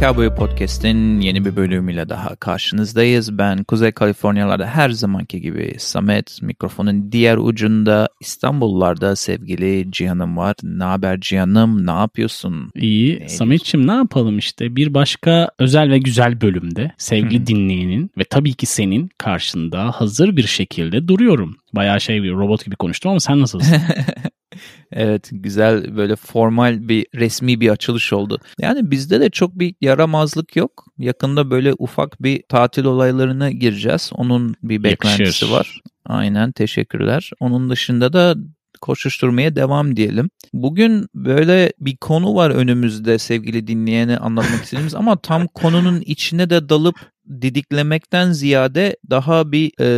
Cowboy Podcast'in yeni bir bölümüyle daha karşınızdayız. Ben Kuzey Kaliforniyalarda her zamanki gibi Samet, mikrofonun diğer ucunda İstanbullarda sevgili Cihan'ım var. Ne haber Cihan'ım, ne yapıyorsun? İyi. Samet'ciğim ne yapalım işte bir başka özel ve güzel bölümde sevgili dinleyenin ve tabii ki senin karşında hazır bir şekilde duruyorum. Bayağı şey bir robot gibi konuştum ama sen nasılsın? Evet güzel böyle formal bir resmi bir açılış oldu. Yani bizde de çok bir yaramazlık yok. Yakında böyle ufak bir tatil olaylarına gireceğiz. Onun bir beklentisi Yakışır. var. Aynen teşekkürler. Onun dışında da koşuşturmaya devam diyelim. Bugün böyle bir konu var önümüzde sevgili dinleyene anlatmak istediğimiz ama tam konunun içine de dalıp didiklemekten ziyade daha bir e,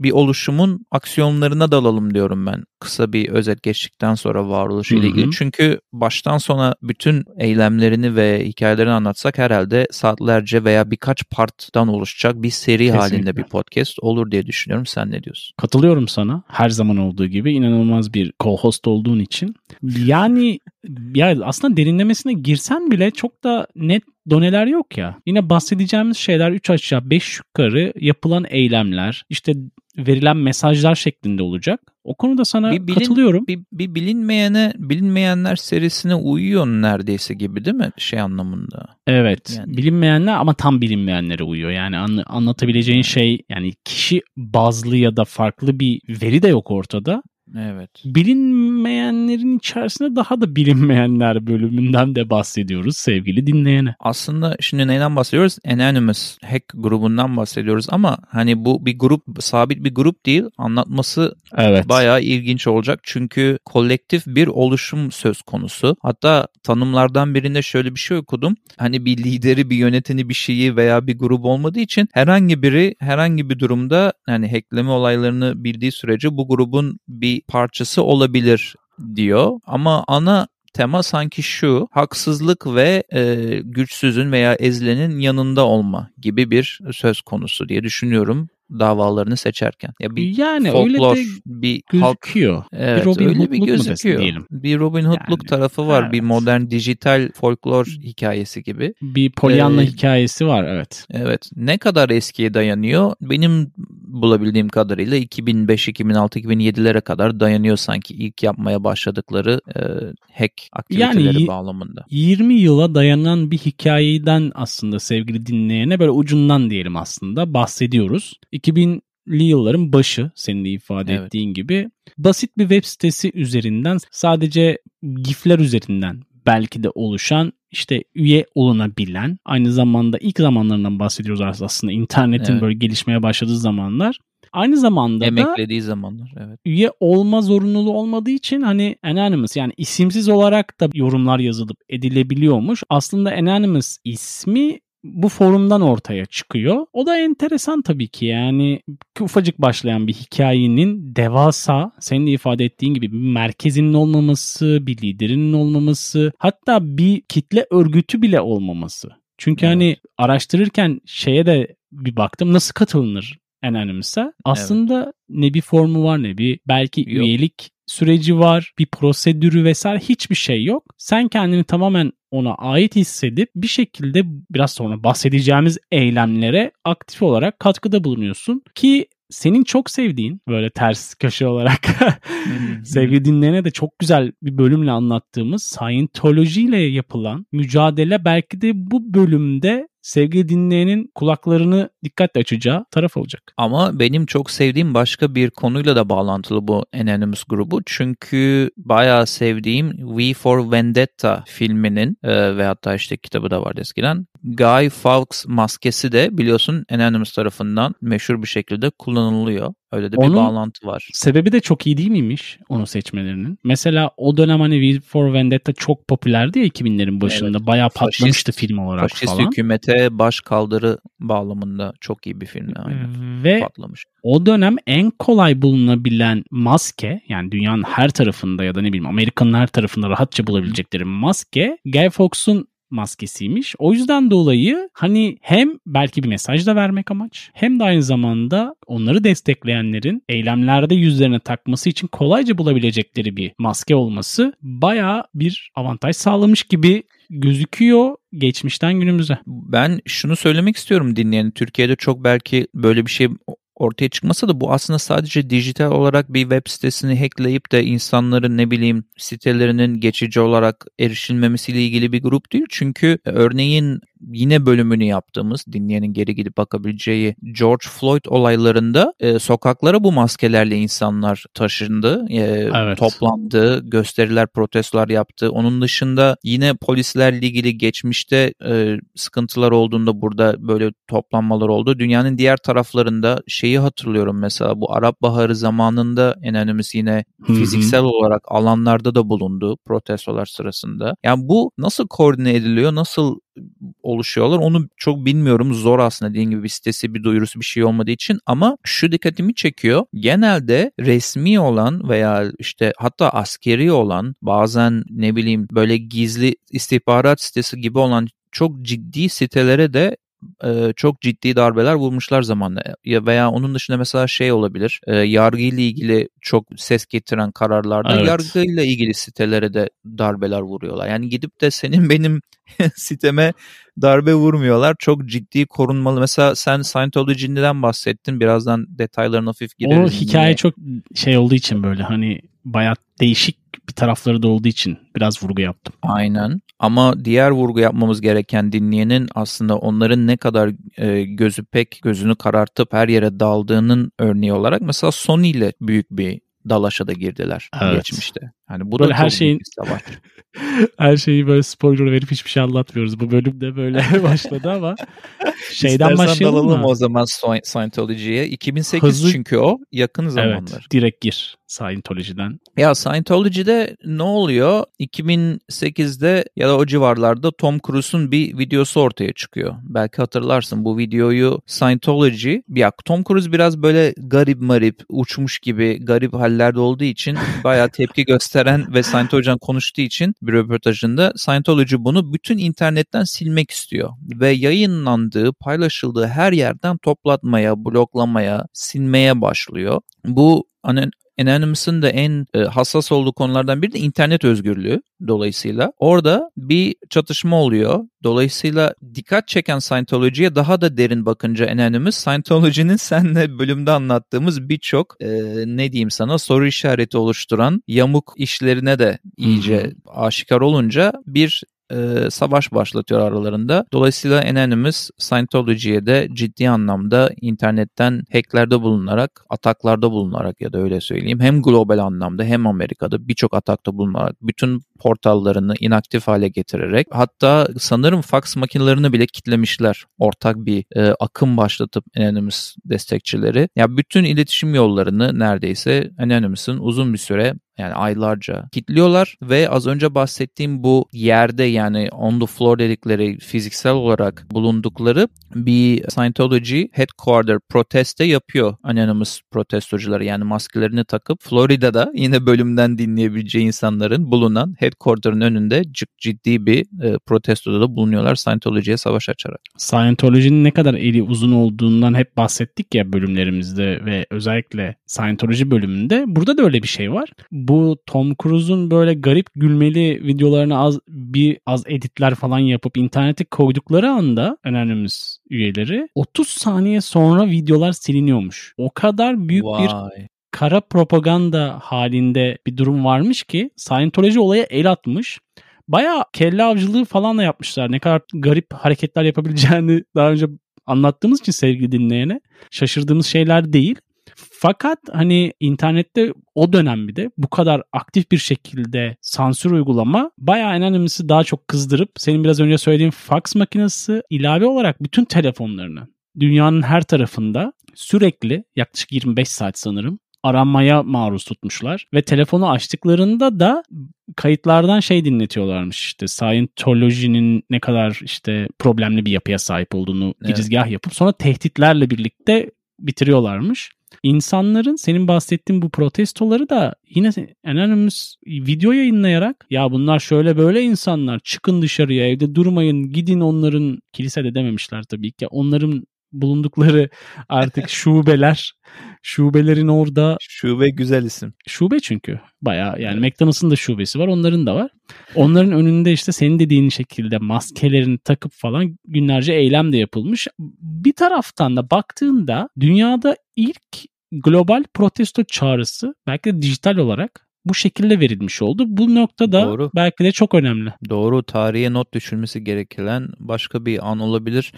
bir oluşumun aksiyonlarına dalalım diyorum ben. Kısa bir özet geçtikten sonra varoluşu ile ilgili. Çünkü baştan sona bütün eylemlerini ve hikayelerini anlatsak herhalde saatlerce veya birkaç parttan oluşacak bir seri halinde Kesinlikle. bir podcast olur diye düşünüyorum. Sen ne diyorsun? Katılıyorum sana. Her zaman olduğu gibi inanılmaz bir co-host olduğun için. Yani ya aslında derinlemesine girsen bile çok da net doneler yok ya. Yine bahsedeceğimiz şeyler 3 aşağı 5 yukarı yapılan eylemler, işte verilen mesajlar şeklinde olacak. O konuda sana Bir bilin- katılıyorum. Bir, bir bilinmeyene bilinmeyenler serisine uyuyor neredeyse gibi değil mi şey anlamında? Evet. Yani- Bilinmeyenler ama tam bilinmeyenlere uyuyor. Yani anla- anlatabileceğin şey yani kişi bazlı ya da farklı bir veri de yok ortada. Evet. Bilinmeyenlerin içerisinde daha da bilinmeyenler bölümünden de bahsediyoruz sevgili dinleyene. Aslında şimdi neyden bahsediyoruz? Anonymous hack grubundan bahsediyoruz ama hani bu bir grup sabit bir grup değil anlatması Evet. bayağı ilginç olacak çünkü kolektif bir oluşum söz konusu. Hatta tanımlardan birinde şöyle bir şey okudum. Hani bir lideri, bir yöneteni, bir şeyi veya bir grup olmadığı için herhangi biri herhangi bir durumda yani hackleme olaylarını bildiği sürece bu grubun bir parçası olabilir diyor. Ama ana tema sanki şu haksızlık ve e, güçsüzün veya ezilenin yanında olma gibi bir söz konusu diye düşünüyorum davalarını seçerken. Ya bir yani folklor, öyle de bir halk gözüküyor. Evet, bir Robin öyle Hood'luk bir gözüküyor. diyelim. Bir Robin Hood'luk Yani, tarafı var. Bir evet. modern dijital folklor hikayesi gibi. Bir Pollyanna Ee, hikayesi var evet. Evet. Ne kadar eskiye dayanıyor? Benim bulabildiğim kadarıyla 2005, 2006, 2007'lere kadar dayanıyor sanki ilk yapmaya başladıkları e, hack aktiviteleri Yani bağlamında. 20 yıla dayanan bir hikayeden aslında sevgili dinleyene böyle ucundan diyelim aslında bahsediyoruz. 2000'li yılların başı senin de ifade Evet. ettiğin gibi basit bir web sitesi üzerinden sadece gifler üzerinden belki de oluşan işte üye olunabilen aynı zamanda ilk zamanlarından bahsediyoruz aslında internetin Evet. böyle gelişmeye başladığı zamanlar. Aynı zamanda da Emeklediği zamanlar. Evet. üye olma zorunluluğu olmadığı için hani anonymous yani isimsiz olarak da yorumlar yazılıp edilebiliyormuş. Aslında anonymous ismi bu forumdan ortaya çıkıyor. O da enteresan tabii ki yani ufacık başlayan bir hikayenin devasa senin de ifade ettiğin gibi bir merkezinin olmaması, bir liderinin olmaması hatta bir kitle örgütü bile olmaması. Çünkü Evet. hani araştırırken şeye de bir baktım nasıl katılınır Anonymous'a. Aslında ne bir formu var ne bir belki Yok. üyelik süreci var, bir prosedürü vesaire hiçbir şey yok. Sen kendini tamamen ona ait hissedip bir şekilde biraz sonra bahsedeceğimiz eylemlere aktif olarak katkıda bulunuyorsun ki senin çok sevdiğin böyle ters köşe olarak sevgili dinleyene de çok güzel bir bölümle anlattığımız Scientology ile yapılan mücadele belki de bu bölümde sevgili dinleyenin kulaklarını dikkatle açacağı taraf olacak. Ama benim çok sevdiğim başka bir konuyla da bağlantılı bu Anonymous grubu. Çünkü bayağı sevdiğim V for Vendetta filminin e, ve hatta işte kitabı da vardı eskiden. Guy Fawkes maskesi de biliyorsun Anonymous tarafından meşhur bir şekilde kullanılıyor. Öyle de bir Onun- bağlantı var. Sebebi de çok iyi değil miymiş onu seçmelerinin? Mesela o dönem hani V for Vendetta çok popülerdi ya 2000'lerin başında. Evet. Bayağı Faşist- patlamıştı film olarak Faşist falan. hükümete baş kaldırı bağlamında çok iyi bir film. Aynen. Ve Patlamış. o dönem en kolay bulunabilen maske yani dünyanın her tarafında ya da ne bileyim Amerika'nın her tarafında rahatça bulabilecekleri maske Guy Fawkes'un maskesiymiş. O yüzden dolayı hani hem belki bir mesaj da vermek amaç hem de aynı zamanda onları destekleyenlerin eylemlerde yüzlerine takması için kolayca bulabilecekleri bir maske olması baya bir avantaj sağlamış gibi gözüküyor geçmişten günümüze. Ben şunu söylemek istiyorum dinleyen Türkiye'de çok belki böyle bir şey ortaya çıkmasa da bu aslında sadece dijital olarak bir web sitesini hackleyip de insanların ne bileyim sitelerinin geçici olarak erişilmemesiyle ilgili bir grup değil. Çünkü örneğin yine bölümünü yaptığımız dinleyenin geri gidip bakabileceği George Floyd olaylarında e, sokaklara bu maskelerle insanlar taşındı, e, evet. toplandı, gösteriler, protestolar yaptı. Onun dışında yine polislerle ilgili geçmişte e, sıkıntılar olduğunda burada böyle toplanmalar oldu. Dünyanın diğer taraflarında şeyi hatırlıyorum mesela bu Arap Baharı zamanında en önemlisi yine Hı-hı. fiziksel olarak alanlarda da bulundu protestolar sırasında. Yani bu nasıl koordine ediliyor, nasıl oluşuyorlar. Onu çok bilmiyorum. Zor aslında dediğim gibi bir sitesi, bir duyurusu bir şey olmadığı için ama şu dikkatimi çekiyor. Genelde resmi olan veya işte hatta askeri olan bazen ne bileyim böyle gizli istihbarat sitesi gibi olan çok ciddi sitelere de e, çok ciddi darbeler vurmuşlar zamanla. Ya veya onun dışında mesela şey olabilir. E, yargıyla ilgili çok ses getiren kararlarda evet. yargıyla ilgili sitelere de darbeler vuruyorlar. Yani gidip de senin benim siteme darbe vurmuyorlar. Çok ciddi korunmalı. Mesela sen Scientology'den bahsettin. Birazdan detaylarına hafif gireriz. O hikaye diye. çok şey olduğu için böyle hani bayağı değişik bir tarafları da olduğu için biraz vurgu yaptım. Aynen. Ama diğer vurgu yapmamız gereken dinleyenin aslında onların ne kadar e, gözü pek gözünü karartıp her yere daldığının örneği olarak mesela Sony ile büyük bir dalaşa da girdiler evet. geçmişte. Yani bu böyle da her şeyin savaş. her şeyi böyle spoiler verip hiçbir şey anlatmıyoruz. Bu bölüm de böyle başladı ama şeyden İstersen başlayalım dalalım mı? o zaman Scientology'ye. 2008 Hızlı... çünkü o yakın zamanlar. Evet, direkt gir Scientology'den. Ya Scientology'de ne oluyor? 2008'de ya da o civarlarda Tom Cruise'un bir videosu ortaya çıkıyor. Belki hatırlarsın bu videoyu Scientology. Ya Tom Cruise biraz böyle garip marip, uçmuş gibi garip hallerde olduğu için bayağı tepki gösteren ve Scientology'den konuştuğu için bir röportajında Scientology bunu bütün internetten silmek istiyor. Ve yayınlandığı, paylaşıldığı her yerden toplatmaya, bloklamaya, silmeye başlıyor. Bu hani Anonymous'ın da en e, hassas olduğu konulardan biri de internet özgürlüğü dolayısıyla. Orada bir çatışma oluyor. Dolayısıyla dikkat çeken Scientology'ye daha da derin bakınca Anonymous, Scientology'nin senle bölümde anlattığımız birçok e, ne diyeyim sana soru işareti oluşturan yamuk işlerine de iyice aşikar olunca bir e, savaş başlatıyor aralarında. Dolayısıyla Anonymous Scientology'ye de ciddi anlamda internetten hacklerde bulunarak, ataklarda bulunarak ya da öyle söyleyeyim hem global anlamda hem Amerika'da birçok atakta bulunarak bütün portallarını inaktif hale getirerek hatta sanırım fax makinelerini bile kitlemişler. Ortak bir e, akım başlatıp Anonymous destekçileri. Ya bütün iletişim yollarını neredeyse Anonymous'ın uzun bir süre yani aylarca kilitliyorlar ve az önce bahsettiğim bu yerde yani on the floor dedikleri fiziksel olarak bulundukları bir Scientology headquarter proteste yapıyor Anonymous protestocuları yani maskelerini takıp Florida'da yine bölümden dinleyebileceği insanların bulunan headquarter'ın önünde ciddi bir e, protestoda da bulunuyorlar Scientology'ye savaş açarak. Scientology'nin ne kadar eli uzun olduğundan hep bahsettik ya bölümlerimizde ve özellikle Scientology bölümünde burada da öyle bir şey var. Bu Tom Cruise'un böyle garip gülmeli videolarını az bir az editler falan yapıp internete koydukları anda Anonymous üyeleri 30 saniye sonra videolar siliniyormuş. O kadar büyük Vay. bir kara propaganda halinde bir durum varmış ki Scientology olaya el atmış. Baya kelle avcılığı falan da yapmışlar. Ne kadar garip hareketler yapabileceğini daha önce anlattığımız için sevgili dinleyene şaşırdığımız şeyler değil. Fakat hani internette o dönem bir de bu kadar aktif bir şekilde sansür uygulama bayağı en önemlisi daha çok kızdırıp senin biraz önce söylediğin fax makinesi ilave olarak bütün telefonlarını dünyanın her tarafında sürekli yaklaşık 25 saat sanırım aranmaya maruz tutmuşlar. Ve telefonu açtıklarında da kayıtlardan şey dinletiyorlarmış işte Scientology'nin ne kadar işte problemli bir yapıya sahip olduğunu evet. girizgah yapıp sonra tehditlerle birlikte bitiriyorlarmış. İnsanların senin bahsettiğin bu protestoları da yine Anonymous video yayınlayarak ya bunlar şöyle böyle insanlar çıkın dışarıya evde durmayın gidin onların kilisede dememişler tabii ki onların bulundukları artık şubeler şubelerin orada şube güzel isim. Şube çünkü baya yani McDonald's'ın da şubesi var onların da var. Onların önünde işte senin dediğin şekilde maskelerini takıp falan günlerce eylem de yapılmış. Bir taraftan da baktığında dünyada ilk global protesto çağrısı belki de dijital olarak bu şekilde verilmiş oldu. Bu noktada Doğru. belki de çok önemli. Doğru. Tarihe not düşülmesi gereken başka bir an olabilir.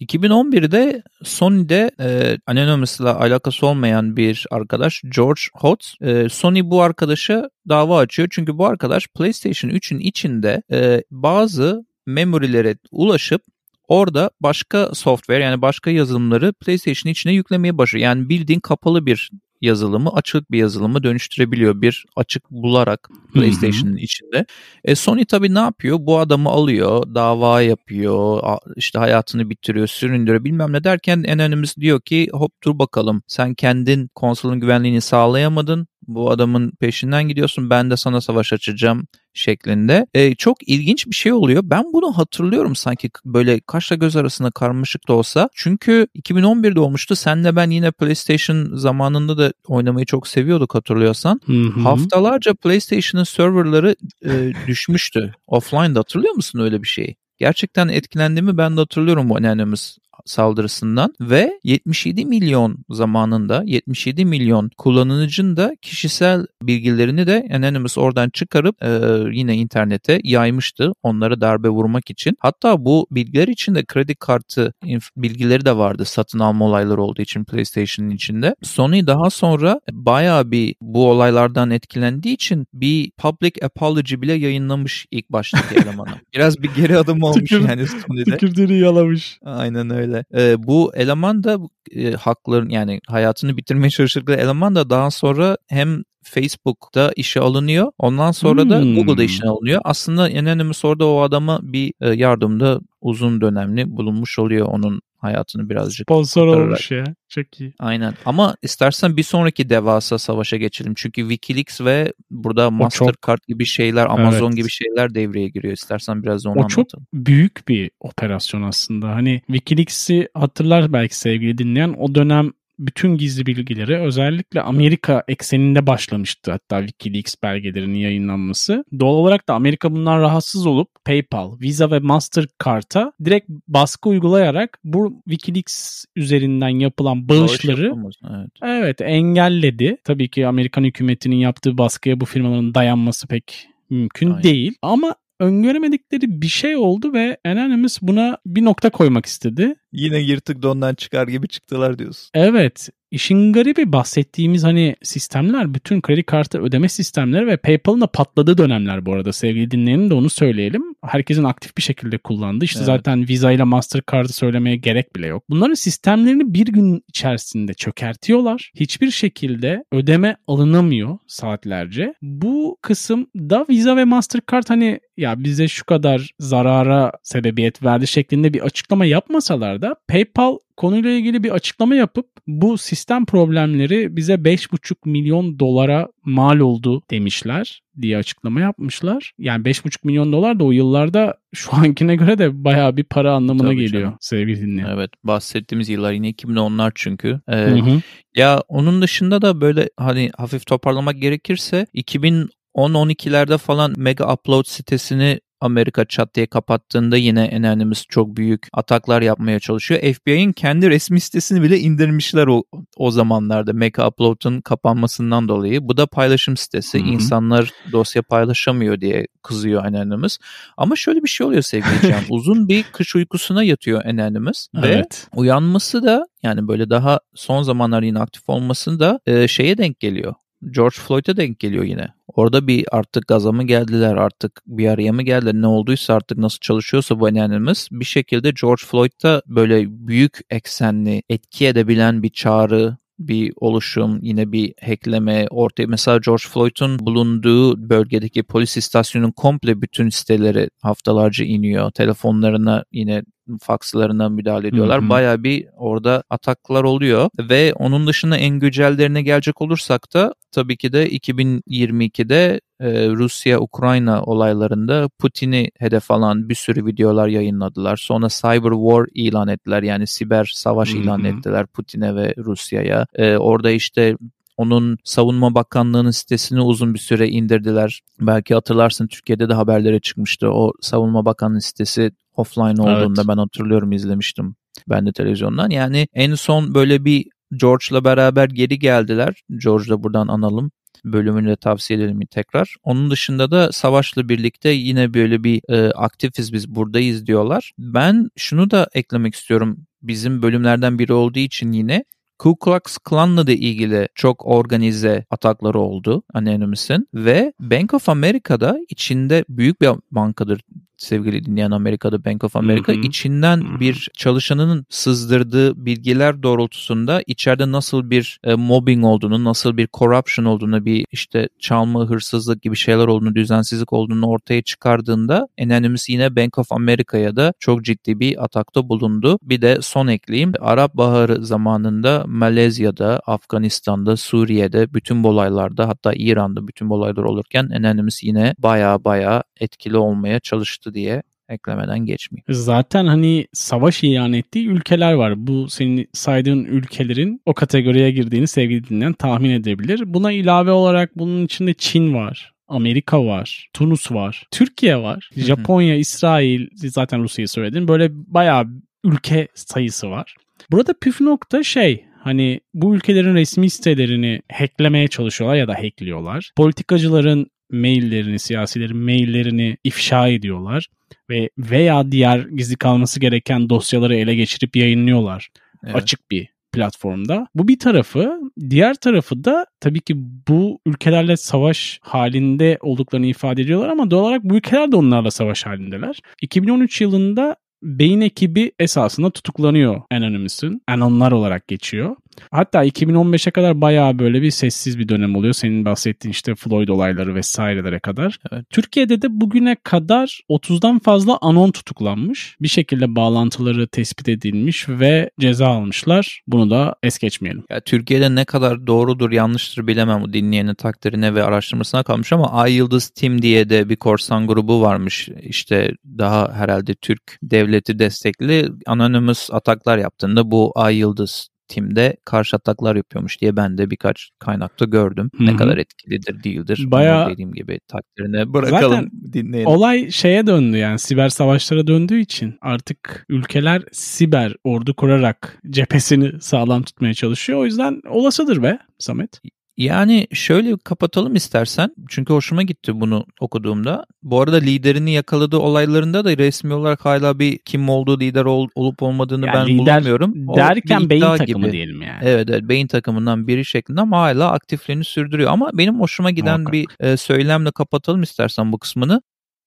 2011'de Sony'de e, Anonymous'la alakası olmayan bir arkadaş George Hotz. E, Sony bu arkadaşa dava açıyor. Çünkü bu arkadaş PlayStation 3'ün içinde e, bazı memorilere ulaşıp orada başka software yani başka yazılımları PlayStation içine yüklemeye başlıyor. Yani bildiğin kapalı bir yazılımı açık bir yazılımı dönüştürebiliyor bir açık bularak PlayStation'ın içinde. E Sony tabii ne yapıyor? Bu adamı alıyor, dava yapıyor, işte hayatını bitiriyor, süründürüyor bilmem ne derken en önemlisi diyor ki hop dur bakalım sen kendin konsolun güvenliğini sağlayamadın bu adamın peşinden gidiyorsun ben de sana savaş açacağım şeklinde. E, çok ilginç bir şey oluyor. Ben bunu hatırlıyorum sanki böyle kaşla göz arasında karmaşık da olsa. Çünkü 2011'de olmuştu. Senle ben yine PlayStation zamanında da oynamayı çok seviyorduk hatırlıyorsan. Hı hı. Haftalarca PlayStation'ın serverları e, düşmüştü. Offline'da hatırlıyor musun öyle bir şeyi? Gerçekten etkilendiğimi ben de hatırlıyorum bu anneannemiz saldırısından ve 77 milyon zamanında 77 milyon kullanıcının da kişisel bilgilerini de Anonymous oradan çıkarıp e, yine internete yaymıştı onlara darbe vurmak için. Hatta bu bilgiler içinde kredi kartı bilgileri de vardı satın alma olayları olduğu için PlayStation'ın içinde. Sony daha sonra bayağı bir bu olaylardan etkilendiği için bir public apology bile yayınlamış ilk baştaki elemanı. Biraz bir geri adım olmuş Tükür, yani Sony'de. Tükürdüğünü yalamış. Aynen öyle öyle. E, bu eleman da e, hakların yani hayatını bitirmeye çalıştıkları eleman da daha sonra hem Facebook'ta işe alınıyor. Ondan sonra hmm. da Google'da işe alınıyor. Aslında Anonymous orada o adama bir yardımda uzun dönemli bulunmuş oluyor onun hayatını birazcık Sponsor kurtararak. olmuş ya. Çok iyi. Aynen. Ama istersen bir sonraki devasa savaşa geçelim. Çünkü Wikileaks ve burada Mastercard çok... gibi şeyler, Amazon evet. gibi şeyler devreye giriyor. İstersen biraz onu o anlatalım. çok büyük bir operasyon aslında. Hani Wikileaks'i hatırlar belki sevgili dinleyen. O dönem bütün gizli bilgileri özellikle Amerika ekseninde başlamıştı hatta Wikileaks belgelerinin yayınlanması. Doğal olarak da Amerika bundan rahatsız olup PayPal, Visa ve Mastercard'a direkt baskı uygulayarak bu Wikileaks üzerinden yapılan bağışları evet. evet engelledi. Tabii ki Amerikan hükümetinin yaptığı baskıya bu firmaların dayanması pek mümkün Aynen. değil. Ama öngöremedikleri bir şey oldu ve Anonymous buna bir nokta koymak istedi. Yine yırtık dondan çıkar gibi çıktılar diyorsun. Evet. İşin garibi bahsettiğimiz hani sistemler bütün kredi kartı ödeme sistemleri ve PayPal'ın da patladığı dönemler bu arada sevgili dinleyenin de onu söyleyelim. Herkesin aktif bir şekilde kullandı. İşte evet. zaten Visa ile Mastercard'ı söylemeye gerek bile yok. Bunların sistemlerini bir gün içerisinde çökertiyorlar. Hiçbir şekilde ödeme alınamıyor saatlerce. Bu kısımda Visa ve Mastercard hani ya bize şu kadar zarara sebebiyet verdi şeklinde bir açıklama yapmasalar da PayPal konuyla ilgili bir açıklama yapıp bu sistem problemleri bize 5,5 milyon dolara mal oldu demişler diye açıklama yapmışlar. Yani 5,5 milyon dolar da o yıllarda şu ankine göre de baya bir para anlamına Tabii geliyor canım. sevgili dinleyen. Evet bahsettiğimiz yıllar yine 2010'lar çünkü. Ee, hı hı. Ya onun dışında da böyle hani hafif toparlamak gerekirse 2000 10-12'lerde falan Mega Upload sitesini Amerika çat diye kapattığında yine enelimiz çok büyük ataklar yapmaya çalışıyor. FBI'nin kendi resmi sitesini bile indirmişler o, o zamanlarda Mega Upload'un kapanmasından dolayı. Bu da paylaşım sitesi. Hı-hı. İnsanlar dosya paylaşamıyor diye kızıyor enelimiz. Ama şöyle bir şey oluyor sevgili Can. Uzun bir kış uykusuna yatıyor enelimiz evet. ve uyanması da yani böyle daha son zamanlar yine aktif olması da e, şeye denk geliyor. George Floyd'a denk geliyor yine. Orada bir artık gaza mı geldiler artık bir araya mı geldiler ne olduysa artık nasıl çalışıyorsa bu önerimiz bir şekilde George Floyd'da böyle büyük eksenli etki edebilen bir çağrı bir oluşum, yine bir hackleme ortaya. Mesela George Floyd'un bulunduğu bölgedeki polis istasyonunun komple bütün siteleri haftalarca iniyor. Telefonlarına yine fakslarına müdahale ediyorlar. Baya bir orada ataklar oluyor ve onun dışında en gücellerine gelecek olursak da tabii ki de 2022'de e, Rusya-Ukrayna olaylarında Putin'i hedef alan bir sürü videolar yayınladılar. Sonra cyber war ilan ettiler yani siber savaş ilan ettiler Putin'e ve Rusya'ya. E, orada işte onun savunma bakanlığının sitesini uzun bir süre indirdiler. Belki hatırlarsın Türkiye'de de haberlere çıkmıştı. O savunma bakanlığı sitesi offline olduğunda evet. ben hatırlıyorum izlemiştim ben de televizyondan. Yani en son böyle bir George'la beraber geri geldiler. George'la buradan analım bölümünü de tavsiye edelim tekrar. Onun dışında da Savaş'la birlikte yine böyle bir e, aktifiz biz buradayız diyorlar. Ben şunu da eklemek istiyorum. Bizim bölümlerden biri olduğu için yine Ku Klux Klan'la da ilgili çok organize atakları oldu Anonymous'ın ve Bank of America'da içinde büyük bir bankadır sevgili dinleyen Amerika'da Bank of America hı hı. içinden hı hı. bir çalışanının sızdırdığı bilgiler doğrultusunda içeride nasıl bir e, mobbing olduğunu, nasıl bir corruption olduğunu, bir işte çalma, hırsızlık gibi şeyler olduğunu, düzensizlik olduğunu ortaya çıkardığında Anonymous yine Bank of America'ya da çok ciddi bir atakta bulundu. Bir de son ekleyeyim. Arap Baharı zamanında Malezya'da, Afganistan'da, Suriye'de bütün bu olaylarda hatta İran'da bütün bu olaylar olurken Anonymous yine baya baya etkili olmaya çalıştı diye eklemeden geçmeyeyim. Zaten hani savaş ilan ettiği ülkeler var. Bu senin saydığın ülkelerin o kategoriye girdiğini sevgili dinleyen tahmin edebilir. Buna ilave olarak bunun içinde Çin var. Amerika var, Tunus var, Türkiye var, Japonya, İsrail, zaten Rusya'yı söyledin. Böyle bayağı ülke sayısı var. Burada püf nokta şey hani bu ülkelerin resmi sitelerini hacklemeye çalışıyorlar ya da hackliyorlar. Politikacıların maillerini, siyasilerin maillerini ifşa ediyorlar ve veya diğer gizli kalması gereken dosyaları ele geçirip yayınlıyorlar. Evet. Açık bir platformda. Bu bir tarafı. Diğer tarafı da tabii ki bu ülkelerle savaş halinde olduklarını ifade ediyorlar ama doğal olarak bu ülkeler de onlarla savaş halindeler. 2013 yılında beyin ekibi esasında tutuklanıyor Anonymous'un. Anonlar olarak geçiyor. Hatta 2015'e kadar bayağı böyle bir sessiz bir dönem oluyor. Senin bahsettiğin işte Floyd olayları vesairelere kadar. Evet. Türkiye'de de bugüne kadar 30'dan fazla anon tutuklanmış. Bir şekilde bağlantıları tespit edilmiş ve ceza almışlar. Bunu da es geçmeyelim. Ya, Türkiye'de ne kadar doğrudur yanlıştır bilemem bu dinleyenin takdirine ve araştırmasına kalmış ama Ay Yıldız Team diye de bir korsan grubu varmış. İşte daha herhalde Türk devleti destekli Anonymous ataklar yaptığında bu Ay Yıldız timde karşı ataklar yapıyormuş diye ben de birkaç kaynakta gördüm. Hı-hı. Ne kadar etkilidir değildir. Bayağı dediğim gibi takdirine bırakalım Zaten dinleyelim. Olay şeye döndü yani siber savaşlara döndüğü için artık ülkeler siber ordu kurarak cephesini sağlam tutmaya çalışıyor. O yüzden olasıdır be Samet. Yani şöyle kapatalım istersen. Çünkü hoşuma gitti bunu okuduğumda. Bu arada liderini yakaladığı olaylarında da resmi olarak hala bir kim olduğu lider ol, olup olmadığını yani ben lider bulmuyorum. Derken beyin takımı gibi. diyelim yani. Evet, evet beyin takımından biri şeklinde ama hala aktifliğini sürdürüyor. Ama benim hoşuma giden Muhakkak. bir e, söylemle kapatalım istersen bu kısmını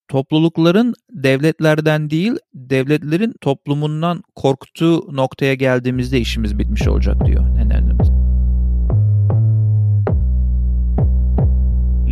toplulukların devletlerden değil, devletlerin toplumundan korktuğu noktaya geldiğimizde işimiz bitmiş olacak diyor Nener'imiz.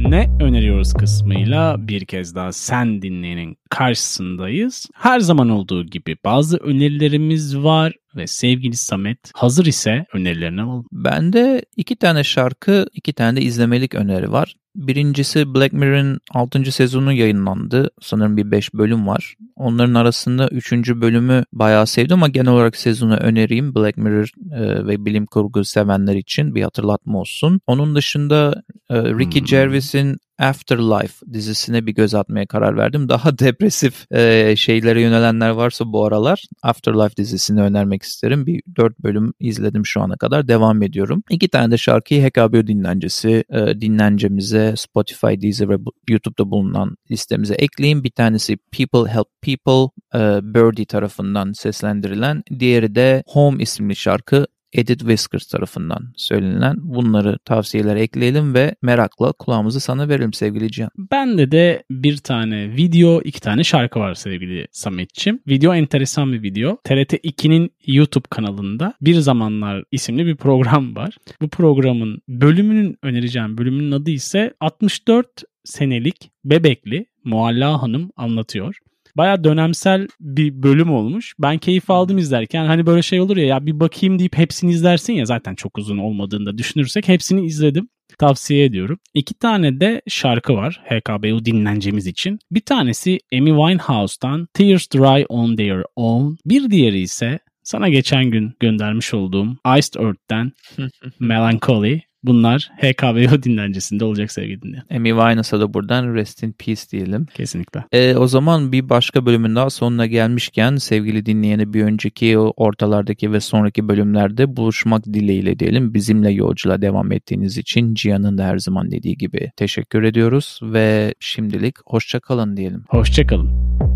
Ne öneriyoruz kısmıyla bir kez daha sen dinleyenin karşısındayız. Her zaman olduğu gibi bazı önerilerimiz var ve sevgili Samet hazır ise önerilerini alalım. Bende iki tane şarkı, iki tane de izlemelik öneri var. Birincisi Black Mirror'ın 6. sezonu yayınlandı. Sanırım bir 5 bölüm var. Onların arasında 3. bölümü bayağı sevdim ama genel olarak sezonu önereyim. Black Mirror e, ve bilim kurgu sevenler için bir hatırlatma olsun. Onun dışında Ricky hmm. Gervais'in Afterlife dizisine bir göz atmaya karar verdim. Daha depresif e, şeylere yönelenler varsa bu aralar Afterlife dizisini önermek isterim. Bir dört bölüm izledim şu ana kadar. Devam ediyorum. İki tane de şarkıyı HKBO dinlencesi e, dinlencemize Spotify, Deezer ve YouTube'da bulunan listemize ekleyin. Bir tanesi People Help People e, Birdie tarafından seslendirilen. Diğeri de Home isimli şarkı Edith Whiskers tarafından söylenilen bunları tavsiyeler ekleyelim ve merakla kulağımızı sana verelim sevgili Cihan. Bende de bir tane video, iki tane şarkı var sevgili Sametçim. Video enteresan bir video. TRT 2'nin YouTube kanalında Bir Zamanlar isimli bir program var. Bu programın bölümünün önereceğim bölümünün adı ise 64 senelik bebekli Mualla Hanım anlatıyor. Baya dönemsel bir bölüm olmuş. Ben keyif aldım izlerken. Hani böyle şey olur ya ya bir bakayım deyip hepsini izlersin ya zaten çok uzun olmadığını da düşünürsek hepsini izledim. Tavsiye ediyorum. İki tane de şarkı var HKBU dinlencemiz için. Bir tanesi Amy Winehouse'dan Tears Dry On Their Own. Bir diğeri ise sana geçen gün göndermiş olduğum Iced Earth'ten Melancholy. Bunlar HKBO dinlencesinde olacak sevgili dinleyen. Amy Winehouse'a da buradan rest in peace diyelim. Kesinlikle. E, o zaman bir başka bölümün daha sonuna gelmişken sevgili dinleyeni bir önceki ortalardaki ve sonraki bölümlerde buluşmak dileğiyle diyelim. Bizimle yolculuğa devam ettiğiniz için Cihan'ın da her zaman dediği gibi teşekkür ediyoruz ve şimdilik hoşçakalın diyelim. Hoşçakalın.